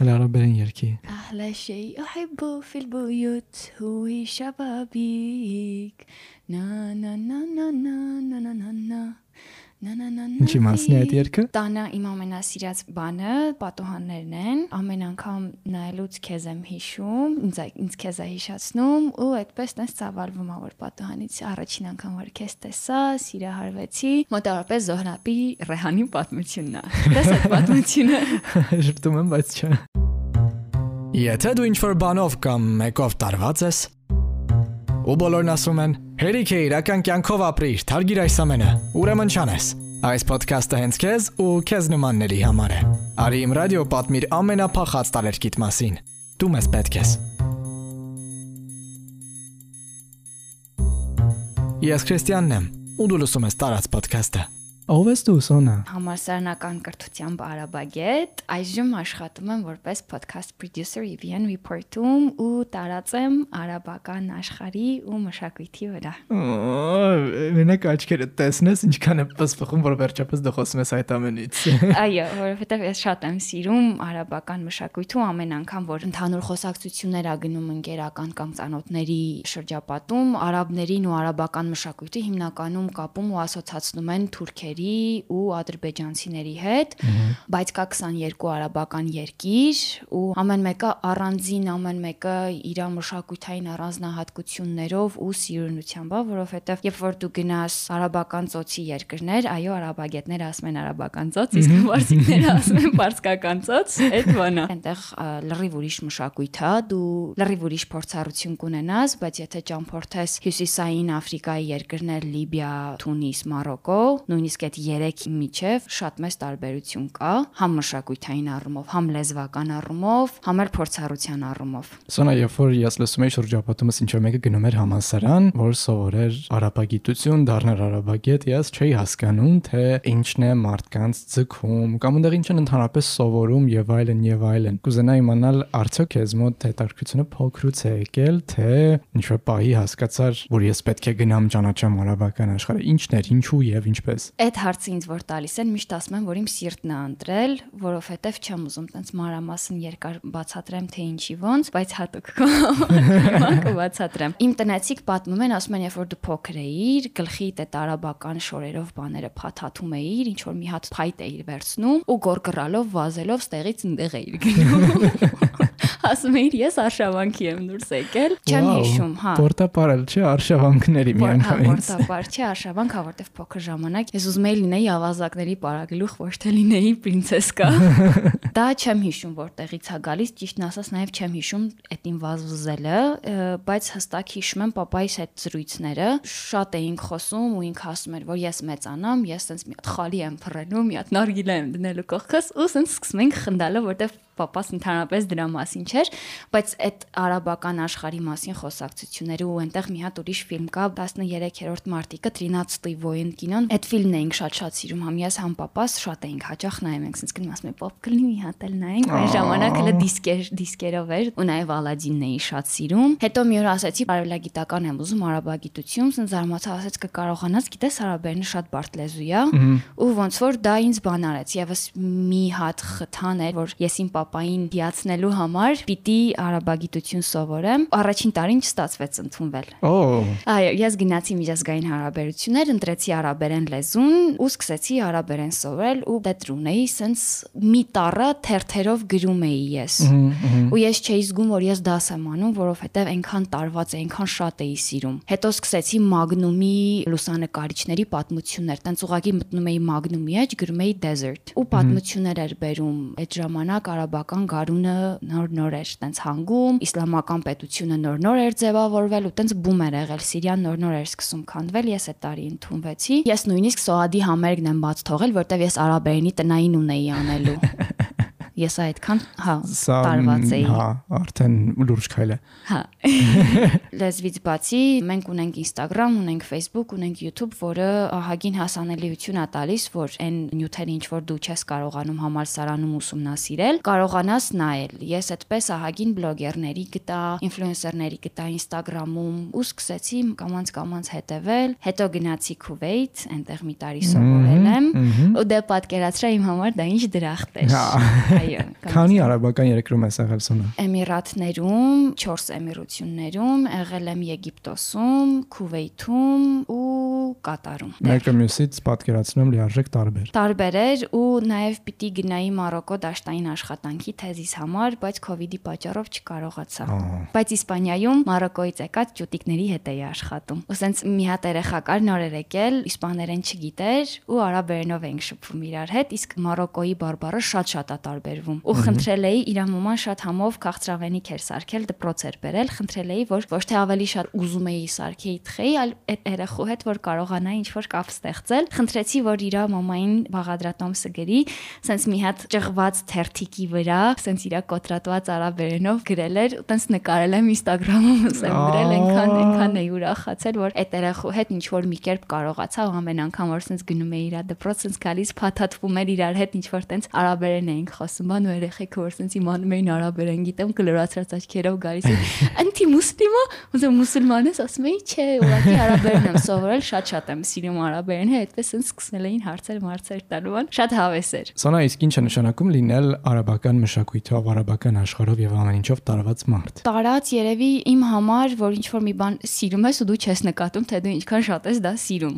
على رب يركي أحلى شيء أحبه في البيوت هو شبابيك نا نا نا نا نا نا نا, نا. Ինչի մասն է այդ երգը։ Տանը իմ ամենասիրած բանը պատոհաններն են։ Ամեն անգամ նայելուց քեզ եմ հիշում, ինձ ինձ քեզ է հիշացնում ու այդպես տես ծավալվում ա որ պատոհանից առաջին անգամ որ քեզ տեսա, սիրահարվեցի, մոտավորապես Զոհրաբի Ռեհանի պատմությունն է։ Տես այդ պատմությունը։ Շփտում եմ, բայց չէ։ Եթե դու ինչ-որ բանով կամ մեկով տարված ես, ու բոլորն ասում են, հերիք է իրական կյանքով ապրիր, թարգիր այս ամենը, ուրեմն չանես։ Այս ոդքասթը հենց քեզ ու քեզ նմանների համար է։ Արի իմ ռադիո պատմիր ամենափախած տարերկիտ մասին։ Դու մեզ պետք ես։ Ես Քրիստիանն եմ, ու դու լսում ես տարած ոդքասթը։ Ո՞վ ես դու, Սոնա։ Համասարանական կրթությամբ Արաբագետ, այժմ աշխատում եմ որպես podcast producer EVN report-ում ու տարածեմ արաբական աշխարհի ու մշակույթի վրա։ Մենակ աչքերը տեսնես ինչքան է պսպխում, որ վերջապես դու խոսում ես այդ ամենից։ Այո, որովհետև ես շատ եմ սիրում արաբական մշակույթը ու ամեն անգամ որ ընդհանուր խոսակցություններ ա գնում ընկերական կամ ծանոթների շրջապատում, արաբներին ու արաբական մշակույթը հիմնականում կապում ու ասոցացնում են թուրքերի ու ադրբեջանցիների հետ, բայց կա 22 արաբական երկիր ու ամեն մեկը առանձին, ամեն մեկը իր մշակութային առանձնահատկություններով ու սիրունությամբ, որովհետև երբ որ դու գնաս արաբական ծոցի երկրներ, այո, արաբագետները ասում են արաբական ծոց, իսկ վարսիկները ասում են պարսկական ծոց, այդ բանա։ Այնտեղ լրիվ ուրիշ մշակույթ է, դու լրիվ ուրիշ փորձառություն կունենաս, բայց եթե ճամփորդես հյուսիսային Աֆրիկայի երկրներ Լիբիա, Թունիս, Մարոկո, նույնիսկ այդ 3 միջև շատ մեծ տարբերություն կա, համ մշակութային առումով, համ լեզվական առումով, համ էլ փորձառության առումով։ Սոնա, երբ որ ես լսում էի շրջապատումս ինչ որ մեկը գնում էր համասարան, որ սովորեր արաբագիտություն, դառներ արաբագետ, ես չէի հասկանում, թե ինչն է մարդկանց ձգում, կամ այնտեղ ինչ են ընդհանրապես սովորում եւ այլն եւ այլն։ Կուզենա իմանալ արդյոք քեզ մոտ հետաքրությունը փոքրուց է եկել, թե ինչ որ պահի հասկացար, որ ես պետք է գնամ ճանաչեմ արաբական աշխարհը, ինչն էր, ինչու եւ ինչպես։ Այդ հարցը ինձ որ տալիս են, միշտ ասում եմ, որ իմ սիրտն է ընտրել, որովհետև չեմ ուզում տենց մանրամասն երկար բացատրեմ թե ինչի ոնց, բայց հատուկ կբացատրեմ։ Իմ տնեցիկ պատմում են, ասում են, երբ որ դու փոքր էիր, գլխի տետ արաբական շորերով բաները փաթաթում էիր, ինչ որ մի հատ փայտ էիր վերցնում ու գորգռալով վազելով ստեղից ընդեղ էիր գնում։ Ասում էիր, ես արշավանքի եմ դուրս եկել։ Չեմ հիշում, հա։ Պորտապարել չէ արշավանքների հա, միանգամից։ Պորտապար չի արշավանք, հա, որտեվ փոքր ժամանակ ես ուզում էի լինեի ավազակների պարագլուխ, ոչ թե լինեի պրինցեսկա։ Դա չեմ հիշում որտեղից է գալիս, ճիշտն ասած, նաև չեմ հիշում այդ իմ վազվզելը, բայց հստակ հիշում եմ papaիս հետ զրույցները։ Շատ էինք խոսում ու ինքը ասում էր, որ ես մեծանամ, ես sense մի հատ խալի եմ փռելու, մի հատ նարգիլա եմ դնելու կողքս ու sense սկսում ենք խնդալը, որտեվ papas ընդհանրապես դրա մասին չէր, բայց այդ արաբական աշխարհի մասին խոսակցությունները ու այնտեղ մի հատ ուրիշ ֆիլմ կա 13-րդ մարտիկը 13 voyin կինոն։ Այդ ֆիլմն էինք շատ-շատ սիրում, համ ես, համ papas շատ էինք հաճախ նայում ենք, sense գնում ասում եմ pop կլինի մի հատ էլ նայենք, այն ժամանակ հələ դիսկեր դիսկերով էր ու նաև Ալադինն էի շատ սիրում։ Հետո մի օր ասացի, արևելագիտական եմ ուզում արաբագիտություն, sense զարմացա, ասաց կկարողանաս, գիտես արաբերենը շատ բարդ լեզու է, ու ոնց որ դա ինձ բան արեց, եւս մի հատ խթան էր, որ ես իմ papayin դիացնելու համար պիտի արաբագիտություն սովորեմ։ Առաջին տարին չստացվեց ընդունվել։ Օ, Այո, ես գնացի միջազգային հարաբերություններ, ընտրեցի արաբերեն լեզուն ու սկսեցի արաբերեն սովորել ու դետրուն էի, սենց մի տառը թերթերով գրում էի ես։ Ու ես չէի զգում, որ ես դաս եմ անում, որովհետև այնքան տարված է, այնքան շատ էի սիրում։ Հետո սկսեցի Magnum-ի լուսանկարիչների պատմություններ, տենց ուղակի մտնում էի Magnum-ի մեջ, գրում էի desert ու պատմություններ էր բերում։ Այդ ժամանակ արաբական գարունը նոր-նոր էր տենց հանգում, իսլամական պետությունը նոր-նոր էր ձևավորվել ու տենց բում էր եղել, Սիրիան նոր-նոր էր սկսում քանդվել, ես այդ տարի ընդունվեցի։ Ես նույնիսկ Սոադի համերգն եմ բաց թողել, որտեվ ես արաբերենի տնային ունեի անելու։ Ես այդքան, հա, տարված էի։ հա, արդեն լուրջ քայլ է։ Հա։ Լեզվից բացի մենք ունենք Instagram, ունենք Facebook, ունենք YouTube, որը ահագին հասանելիություն է տալիս, որ այն նյութերը, ինչ որ դու չես կարողանում համալսարանում ուսումնասիրել, կարողանաս նայել։ Ես այդպես ահագին բլոգերների գտա, ինֆլուենսերների գտա Instagram-ում ու սկսեցի կամանց-կամանց հետևել։ Հետո գնացի Kuwait, այնտեղ մի տարի սովորել եմ։ Ու դե պատկերացրա իմ համար դա ինչ դրախտ էր։ Հա։ Այո։ Քանի արաբական երկրում ես եղել Սոնա։ Էմիրատներում, 4 էմիրություններում, եղել եմ Եգիպտոսում, Քուվեյթում ու Կատարում։ Մեկը մյուսից պատկերացնում լիարժեք տարբեր։ Տարբեր էր ու նաև պիտի գնայի Մարոկո դաշտային աշխատանքի թեզիս համար, բայց կ ូវ իդի պատճառով չկարողացա։ Բայց Իսպանիայում Մարոկոից եկած ճուտիկների հետ էի աշխատում։ Ու սենց մի հատ երեխա կար նոր էր եկել, իսպաներեն չգիտեր ու արաբերենով էինք շփվում իրար հետ, իսկ Մարոկոյի բարբառը շատ-շատ է տարբերվում։ Ու խնդրել էի իր մաման շատ համով քաղցրավենիք էր սարքել, դպրոց էր բերել, խնդրել էի, որ ոչ թե ավելի շատ ուզում էի սարքեի թխեի, այլ այդ երեխու հետ որ կարողանայի ինչ-որ կապ ստեղծել։ Խնդրեցի, որ իր մամային բաղադրատոմսը գրի, սենց մի հատ ճղված թերթիկի վրա, սենց իր կոտրատված արաբերենով գրել էր, տենց նկարել եմ Instagram-ում, ասեմ, գրել այնքան այնքան էի ուրախացել, որ այդ երեխու հետ ինչ որ մի կերպ կարողացա ու ամեն անգամ որ սենց գնում էի իր դպրոց, սենց գալիս փաթաթվում էր իրար հետ ինչ որ տենց արաբերեն էինք խոսում, բան ու երեխեքը որ սենց իմանում էին արաբերեն, գիտեմ կլորացած աչքերով գալիս էին։ Անտի մուսլիմա, ոնց մուսուլման ես, ասում էի, չէ, ուղղակի արաբերեն եմ սովորել, շատ-շատ եմ սիրում արաբերեն, հա այդպես սենց սկսել էին հարցեր, մարցեր տալու, շատ հավես էր։ Սոնա իսկ ինչ է նշանակում լինել արաբական մշակույթով, արաբական աշխարհով եւ ամեն ինչով տարված մարդ։ Տարած երևի իմ համար, որ ինչ որ մի բան սիրում ես ու դու չես նկատում, թե դու ինչքան շատ ես դա սիրում։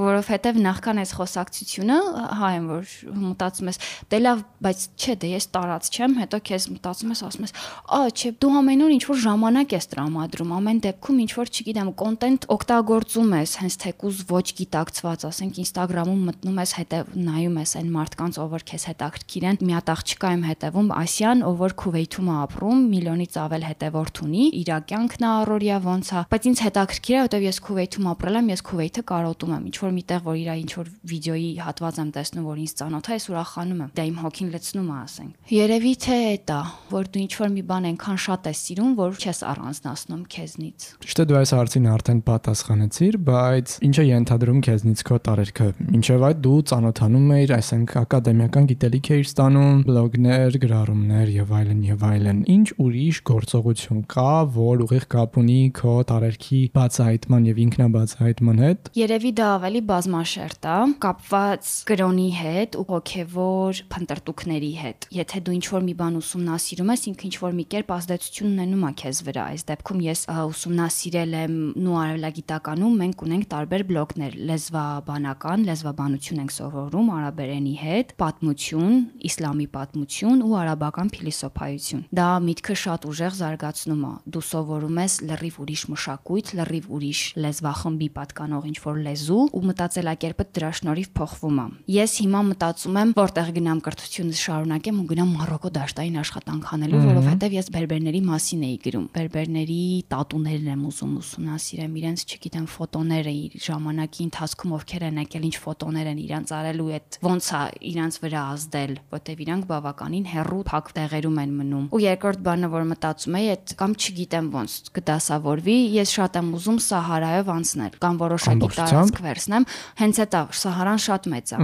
Որովհետեւ նախքան այս խոսակցությունը, հա եմ որ մտածում ես, դե լավ, բայց չէ, դե ես տարած չեմ, հետո քեզ մտածում ես, ասում ես, «Ա, չէ, դու ամեն օր ինչ որ ժամանակ ես տրամադրում, ամեն դեպքում ինչ որ չգիտեմ, կոնտենտ օգտագործում ես, հենց թեկուզ ոչ գիտակցված, ասենք Instagram-ում մտնում ես, հետև նայում ես այն մարդկանց, ով որ քեզ հետաքրքիր են, մի հատ աղջկա եմ հետևում, Ասիան, ով որ Քուվեյթում է ապրում, միլիոնից ավել հետևորդ ունի, իր կյանքն է առօրյա ոնց է, բայց ինձ հետաքրքիր է, որտեվ ես Քուվեյթում ապրել եմ, ես Քուվեյթը կարոտում եմ, ինչ որ միտեղ որ իր ինչ որ վիդեոյի հատված եմ տեսնում, որ ինձ ծանոթ է, ես ուրախանում եմ։ Դա իմ հոգին լցնում է, ասենք։ Երևի թե դա, որ դու ինչ որ մի բան այնքան շատ ես սիրում, որ չես առանձնացնում քեզնից։ Ճիշտ է դու այս հարցին արդեն պատասխանեցիր, բայց ինչ է ենթադրում քեզնից քո տարերքը։ Ինչեւ այդ դու ծանոթանում էիր, այսինքն ակադեմիական գիտելիք էիր ստանում, բլոգներ, գրառումներ եւ այլն եւ այլն։ Ինչ ուրիշ գործողություն կա, որ ուղիղ կապ ունի քո տարերքի բացահայտման եւ ինքնաբացահայտման հետ։ Երևի դա ավելի բազմաշերտ է, կապված կրոնի հետ ու հոգեվոր փնտրտուքների հետ։ Եթե դու ինչ-որ մի բան ուսումնասիրում ես, ինքը ինչ-որ մի կերպ ազդեցություն ունենում է քեզ վրա։ Այս դեպքում ես ուսումնասիրել եմ նու արևելագիտականում, մենք ունենք տարբեր բլոկներ՝ լեզվաբանական, լեզվաբանություն ենք սովորում արաբերենի հետ, պատմություն, իսլամի պատմություն ու արաբական փիլիսոփայություն։ Դա միտքը շատ ուժեղ զարգացնում է։ Դու սովորում ես լրիվ ուրիշ մշակույթ, լրիվ ուրիշ լեզվախմբի պատկանող ինչ-որ լեզու ու մտածելակերպը դրա շնորհիվ փոխվում է։ Ես հիմա մտածում եմ, որտեղ գնամ կրթությունս շարունակեմ ու գնամ Մարոկո դաշտային աշխատանք անելու, որովհետև ես բերբերների մասին էի գրում։ Բերբերների տատուներն եմ ուզում ուսումնասիրեմ, իրենց, չգիտեմ, ֆոտոները ժամանակի ընթացքում ովքեր են եկել, ինչ ֆոտոներ են իրանց արել ու այդ ոնց է իրանց վրա ազդել, որտեվ իրանք բավականին հերրու փակ տեղերում են մնում։ Ու երկրորդ բանը, որ մտածում եի, այդ կամ չգիտեմ ոնց կդասավորվի, ես շատ եմ ուզում Սահարայով անցնել կամ որոշակի տարածք վերցնեմ, հենց այդ Սահարան շատ մեծ է։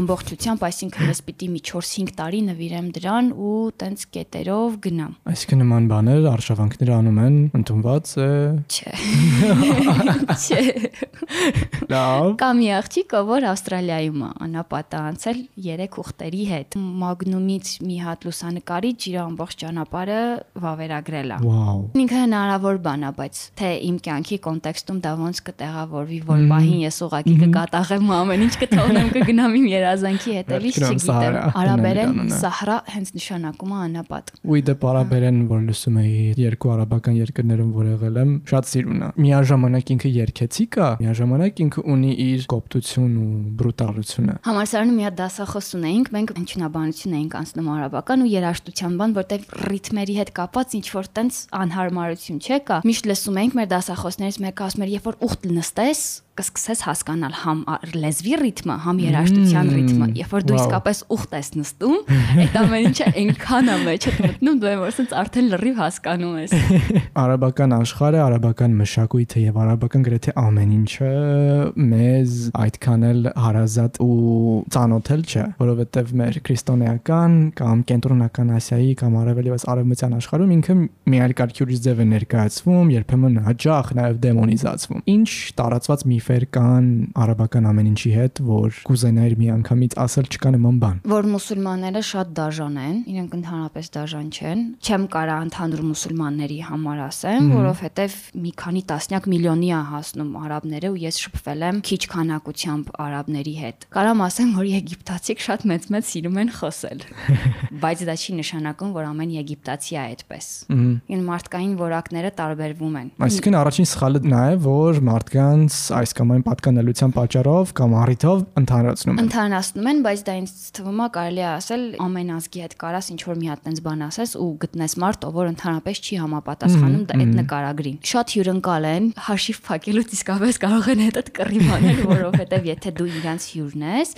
Ամբողջությամբ, այսինքն ես պիտի մի 4-5 տարի նվիրեմ դրան ու տենց կետերով գնամ։ Այսինքն նման բաներ արշավանքներ անում են, ընդունված է։ Չէ։ Չէ։ Լավ։ Կամ մի աղջիկ, որ Ավստրալիայում է, անապատ է անցել 3 ուխտերի հետ։ Մագնումից մի հատ լուսանկարիչ իր ամբողջ ճանապարհը վավերագրել է։ Վաու։ Ինքը հնարավոր բան է, բայց թե իմ կյանքի կոնտեքստում դա ոնց կտեղավորվի, որ պահին ես ուղակի կկատաղեմ ամեն ինչ կթողնեմ կգնամ իմ երազանքի հետևից, չգիտեմ։ Արաբերեն Սահրա հենց նշանակում է անապատ։ Ու դե պարաբերեն, որ լսում էի երկու արաբական երկրներում, որ եղել եմ, շատ սիրուն է։ Միաժամանակ ինքը երկեցիկ է, միաժամանակ ինքը ունի իր կոպտություն ու բրուտալությունը։ Համալսարանում մի հատ դասախոս ունեինք, մենք հնչյունաբանություն էինք անցնում արաբական ու երաժշտության բան, որտեղ ռիթմերի հետ կապված ինչ որ տենց անհարմարություն չկա։ Միշտ լսում էինք մեր դասախոսներից մեկը ասում էր, երբ որ ուխտ նստես, կսկսես հասկանալ համ լեզվի ռիթմը, համ երաժշտության ռիթմը։ Երբ որ դու իսկապես ուխտ ես նստում, այդ ամեն ինչը այնքան է մեջ մտնում, դու որ ասած արդեն լրիվ հասկանում ես։ Արաբական աշխարհը, արաբական մշակույթը եւ արաբական գրեթե ամեն ինչը մեզ այդքան էլ հարազատ ու ծանոթել չէ, որովհետեւ մեր քրիստոնեական կամ կենտրոնական Ասիայի կամ արևելևս արևմտյան աշխարհում ինքը մի այլ կարգի ուրիշ ձև է ներկայացվում, երբեմն հաջող նաեւ դեմոնիզացվում։ Ինչ տարածված միֆ բիֆեր կան արաբական ամեն ինչի հետ, որ կուզենայր մի անգամից ասել չկա նման բան։ որ մուսուլմանները շատ դաժան են, իրենք ընդհանրապես դաժան չեն։ Չեմ կարա ընդհանուր մուսուլմանների համար ասեմ, որովհետև մի քանի տասնյակ միլիոնի է հասնում արաբները ու ես շփվել եմ քիչ քանակությամբ արաբների հետ։ Կարամ ասեմ, որ եգիպտացիք շատ մեծ-մեծ սիրում են խոսել։ Բայց դա չի նշանակում, որ ամեն եգիպտացի է այդպես։ Ին մարդկային որակները տարբերվում են։ Այսինքն առաջին սխալը նա է, որ մարդկանց այս կամ այն պատկանելիության պատճառով կամ առիթով ընդհանրացնում են։ Ընդհանրացնում են, բայց դա ինձ թվում է կարելի է ասել ամեն ազգի հետ կարաս ինչ որ մի հատ տենց բան ասես ու գտնես մարդ, ով ընդհանրապես չի համապատասխանում այդ նկարագրին։ Շատ հյուրընկալ են, հաշիվ փակելուց իսկապես կարող են հետդ կռի բանել, որովհետև եթե դու իրանց հյուրն ես,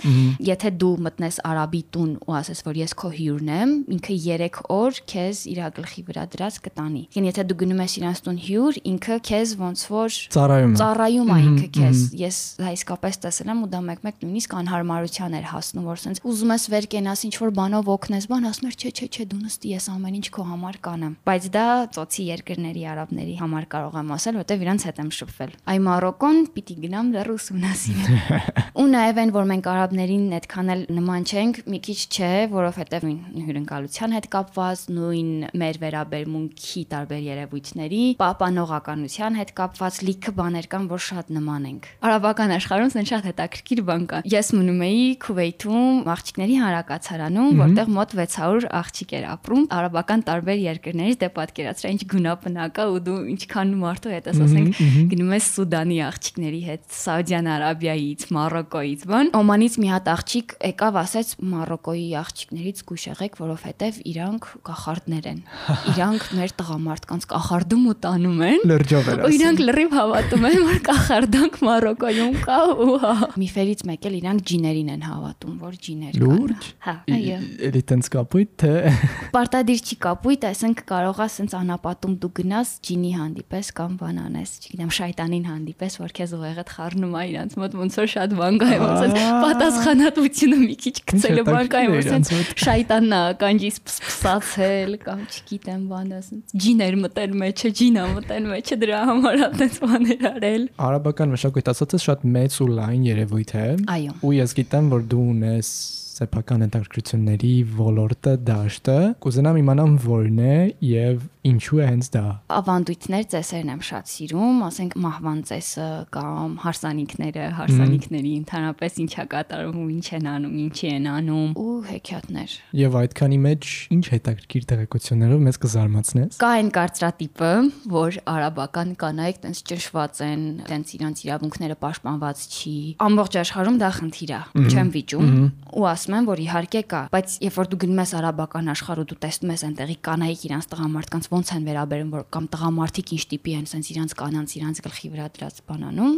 եթե դու մտնես արաբի տուն ու ասես, որ ես քո հյուրն եմ, ինքը 3 օր քեզ իր գլխի վրա դրած կտանի։ Ին եթե դու գնում ես իրանց տուն հյուր, ինքը քեզ ոնց որ Ծառայում է։ ծառայում է ինքը քեզ։ Ես դա իսկապես տեսել եմ ու դա մեկ-մեկ նույնիսկ անհարմարության էր հասնում, որ սենց ուզում ես վեր կենաս ինչ որ բանով օգնես, բան ասում ես, չէ, չէ, չէ, դու նստի, ես ամեն ինչ քո համար կանեմ։ Բայց դա ծոցի երկրների արաբների համար կարող եմ ասել, որտեվ իրանց հետ եմ շփվել։ Այ Մարոկոն պիտի գնամ դեռ ուսումնասիրեմ։ Ու նաև այն, որ մենք արաբներին այդքան էլ նման չենք, մի քիչ չէ, որովհետև նույն հյուրընկալության հետ կապված, նույն մեր վերաբերմունքի տարբեր երևույթների, պահպանողականության հետ կապված լիքը բաներ կան, որ շատ նման ենք։ Արաբական աշխարհում սեն շատ հետաքրքիր բան կա։ Ես մնում էի Քուվեյթում աղջիկների հանրակացարանում, որտեղ մոտ 600 աղջիկ էր ապրում արաբական տարբեր երկրներից, դե պատկերացրա ինչ գունապնակ է ու դու ինչքան մարդու հետ ես, ասենք, գնում ես Սուդանի աղջիկների հետ, Սաուդյան Արաբիայից, Մարոկոից, բան։ Օմանից մի հատ աղջիկ եկավ, ասեց Մարոկոյի աղջիկներից գուշ եղեք, որովհետև իրանք կախարդներ են։ Իրանք մեր տղամարդկանց կախարդում ու տանում են։ Լրջով էր Ու իրանք լրիվ հավատում են, որ կախարդանք Մարոկոյում կա ու հա։ Միֆերից մեկ էլ իրանք ջիներին են հավատում, որ ջիներ կան։ Լուրջ։ Հա, այո։ Էլի տենց կապույտ թե Պարտադիր չի կապույտ, այսինքն կարողա սենց անապատում դու գնաս ջինի հանդիպես կամ բան անես, չգիտեմ, շայտանին հանդիպես, որ քեզ ուղեղդ խառնում է իրանց մոտ ոնց որ շատ բան կա, ոնց որ պատասխանատվությունը մի քիչ գցելը բան կա, որ հետաքրքիր է սենց իրանց մոտ։ շայտանն է ականջից փսփսացել կամ չգիտեմ բանը սենց ջիներ մտել մեջը, ջինա մտել մեջը դրա համար այդպես բաներ արել։ արաբական մշակույթ ասածս շատ մեծ ու լայն երևույթ է։ Այո։ Ու ես գիտեմ, որ դու ունես սեփական հետաքրքրությունների ոլորտը դաշտը, կուզենամ իմանամ որն է եւ ինչու է հենց դա։ ավանդույթներ ծեսերն եմ շատ սիրում, ասենք մահվան ծեսը կամ հարսանիքները, հարսանիքների ընդհանրապես ինչա կատարվում, ինչ են անում, ինչի են անում ու հեքիաթներ։ Եվ այդքանի մեջ ինչ հետաքրքիր տեղեկություններով մեզ կզարմացնես։ Կա այն կարծրատիպը, որ արաբական կանայք տենց ճնշված են, տենց իրանց իրավունքները պաշտպանված չի։ Ամբողջ աշխարհում դա խնդիր է, չեմ վիճում ու ասում եմ, որ իհարկե կա, բայց երբ որ դու գնում ես արաբական աշխարհ ու դու տեսնում ես այնտեղի կանայք իրանց տղամարդկանց ոնց են վերաբերում, որ կամ տղամարդիկ ինչ տիպի են, sense իրանց կանանց իրանց գլխի վրա դրած բանանում,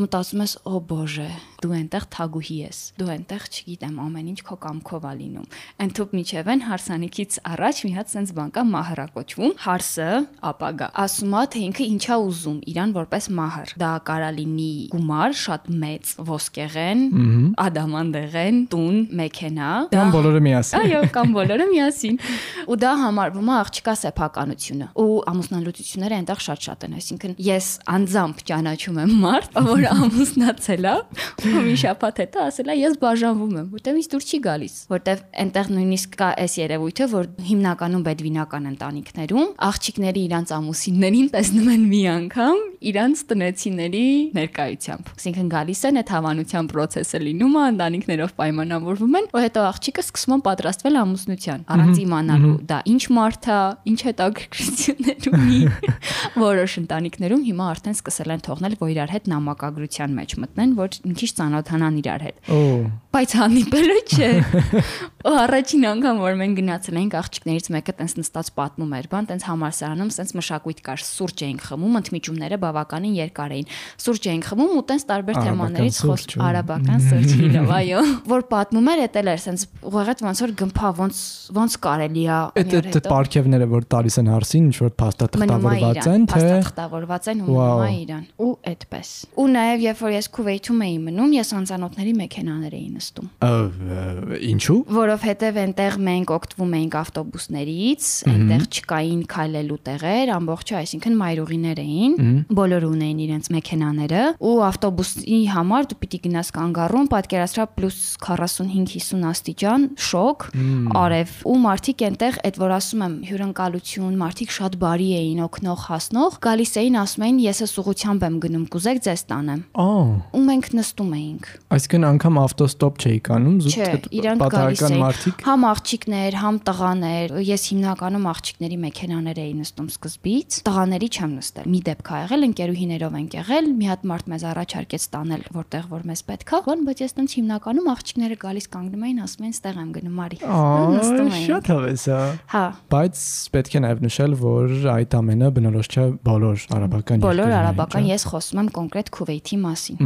մտածում ես, օ բոժե, դու այնտեղ թագուհի ես։ Դու այնտեղ, չգիտեմ, ամեն ինչ քո կամքով ա լինում։ Ընթուփ միջև են հարսանիքից առաջ մի հատ sense բան կա մահրա կոչվում, հարսը ապագա։ Ասում է, թե ինքը ինչա ուզում, իրան որպես մահր։ Դա կարա լինի գումար, շատ մեծ ոսկեղեն, ադամանդեղեն, տուն, մեքենա։ Կամ բոլորը միասին։ Այո, կամ բոլորը միասին։ Ու դա համարվում է աղջկա սեփականությունը։ Ու ամուսնալուծությունները այնտեղ շատ-շատ են, այսինքն ես անձամբ ճանաչում եմ մարդ, որը ամուսնացել է, ու մի շաբաթ հետո ասել է ես բաժանվում եմ, որտեղ ինձ դուր չի գալիս, որտեղ այնտեղ նույնիսկ կա այս երևույթը, որ հիմնականում բեդվինական ընտանիքներում աղջիկները իրանց ամուսիններին տեսնում են մի անգամ իրանց տնեցիների ներկայությամբ։ Այսինքն գալիս են այդ հավանության process-ը լինում է, ընտանիքներով պայմանավորվում են, ու հետո աղջիկը սկսում է պատրաստվել ամուսնության, առանց իմանալու դա ինչ մարդ է, ինչ հետաքրքրություններ ունի։ Որոշ ընտանիքներում հիմա արդեն սկսել են թողնել, որ իրար հետ նամակագրության մեջ մտնեն, որ մի քիչ ծանոթանան իրար հետ։ Օ, Բայց հանդիպելը չէ։ Ու առաջին անգամ որ մենք գնացել ենք աղջիկներից մեկը տենց նստած պատմում էր, բան տենց համալսարանում տենց մշակույթ կար, սուրճ էինք խմում, ընդմիջումները բավականին երկար էին։ Սուրճ էինք խմում ու տենց տարբեր թեմաներից խոս սուրճ, ու- արաբական սուրճի լավ, այո։ Որ պատմում էր, էտել էր տենց ուղղակի ոնց որ գմփա, ոնց ոնց կարելի է այդ այդ պարքևները որ տալիս են հարսին, ինչ որ փաստաթղթավորված են, թե փաստաթղթավորված են ու է իրան։ Ու այդպես։ Ու նաև երբ որ ես Քուվեյթում էի մնում, ես անծանոթների մեքենաներ էի նստում։ Ինչու։ Որովհետև այնտեղ մենք օգտվում էինք ավտոբուսներից, այնտեղ չկային քայլելու տեղեր, ամբողջը, այսինքն մայրուղիներ էին, բոլորը ունեին իրենց մեքենաները ու ավտոբուսի համար դու պիտի գնաս կանգառում, պատկերացրա պլյուս 45-50 աստիճան, շոկ, արև ու մարդիկ այնտեղ այդ որ ասում եմ հյուրընկալություն, մարդիկ շատ բարի էին, օգնող, հասնող, գալիս էին ասում էին ես էս ուղությամբ եմ գնում, կուզեք ձեզ տանեմ։ Ահա։ Ու մենք նստում էինք։ Այսինքն անգամ ավտոստոպ չէի կանում, Չէ, զուտ պատահական մարդիկ։ համ աղջիկներ, համ տղաներ։ Ես հիմնականում աղջիկների մեքենաներ էի նստում սկզբից, տղաների չեմ նստել։ Մի դեպք ա եղել, ընկերուհիներով ենք եղել, մի հատ մարդ մեզ առաջարկեց տանել, որտեղ որ մեզ պետքա, 원, բայց ես տենց հիմնականում աղջիկները գալիս կանգնում էին, ասում էին, «Ստեղ եմ գնում, արի»։ Ու նստում էին։ շատ հավես է։ Հա, Բայց պետք է նաև նշել, որ այդ ամենը բնորոշ չէ բոլոր արաբական բոլոր երկրներին, արաբական չէ՞։ ես խոսում եմ կոնկրետ Քուվեյթի մասին։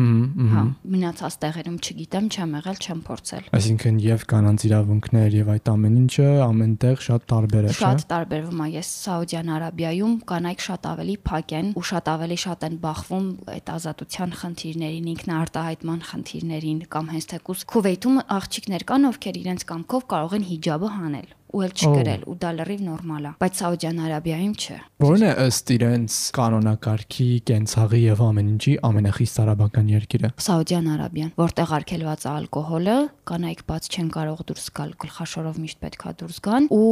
Հա, մնացած տեղերում չգիտեմ, չեմ եղել, չեմ փորձել։ Այսինքն եւ կանանց իրավունքներ եւ այդ ամեն ինչը ամենտեղ շատ տարբեր է, չէ՞։ Շատ տարբերվում է։ Ես Սաուդյան Արաբիայում կանայք շատ ավելի փակ են ու շատ ավելի շատ են բախվում այդ ազատության խնդիրներին, ինքնարտահայտման խնդիրներին կամ հենց թեկուս Քուվեյթում աղջիկներ կան, ովքեր իրենց կամքով կարող են հիջաբը հանել ու էլ չկրել ու դա լրիվ նորմալ է բայց Սաուդյան Արաբիայում չէ Որն է ըստ իրենց կանոնակարգի, կենցաղի եւ ամեն ինչի ամենախիստ արաբական երկիրը։ Սաուդյան Արաբիան, որտեղ արգելված է ալկոհոլը, կանայք բաց չեն կարող դուրս գալ, գլխաշորով միշտ պետքա դուրս գան ու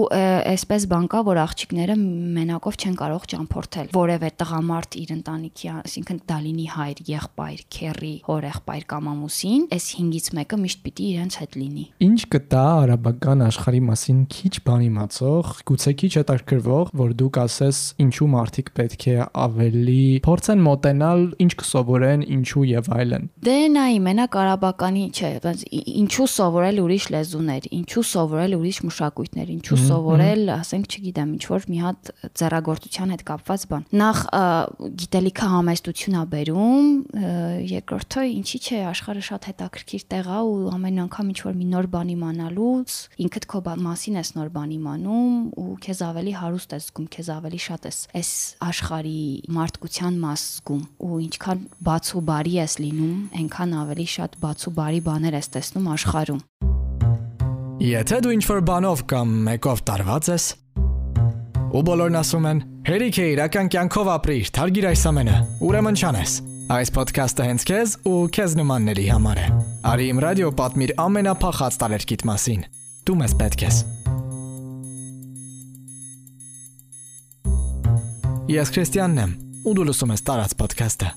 այսպես բան կա, որ աղջիկները մենակով չեն կարող ճամփորդել։ Որևէ տղամարդ իր ընտանիքի, այսինքն դալինի հայր, եղբայր, քերի, հորեղբայր կամ ամուսին, այս 5-ից մեկը միշտ պիտի իրենց հետ լինի։ Ինչ կտա արաբական աշխարհի մասին քիչ բան իմացող, գուցե քիչ հետաքրքրվող, որ դուք ասես ինչու մարդիկ պետք է ավելի փորձեն մոտենալ, ինչ կսովորեն, ինչու եւ այլն։ Դե նայի մենակ արաբականի չէ, բայց ինչու սովորել ուրիշ լեզուներ, ինչու սովորել ուրիշ մշակույթներ, ինչու սովորել, ասենք, չգիտեմ, ինչ որ մի հատ ձեռագործության հետ կապված բան։ Նախ գիտելիքը համեստություն ա բերում, երկրորդը ինչի՞ չէ, աշխարհը շատ հետաքրքիր տեղ է ու ամեն անգամ ինչ որ մի նոր բան իմանալուց ինքդ քո մասին ես նոր բան իմանում ու քեզ ավելի հարուստ ես զգում, քեզ ավելի շատ ես այս աշխարհի մարդկության մաս զգում ու ինչքան բաց ու բարի ես լինում, այնքան ավելի շատ բաց ու բարի բաներ ես տեսնում աշխարհում։ Եթե դու ինչ-որ բանով կամ մեկով տարված ես, ու բոլորն ասում են. «Հերիք է իրական կյանքով ապրիր, թարգիր այս ամենը»։ Ուրեմն չանես։ Այս ոդքասթը հենց քեզ ու քեզ նմանների համար է։ Արի իմ ռադիո պատմիր ամենափախած տարերկիտ մասին։ Դու մեզ պետք ես։ Ես Քրիստիանն եմ, ու դու լսում ես տարած ոդքասթը։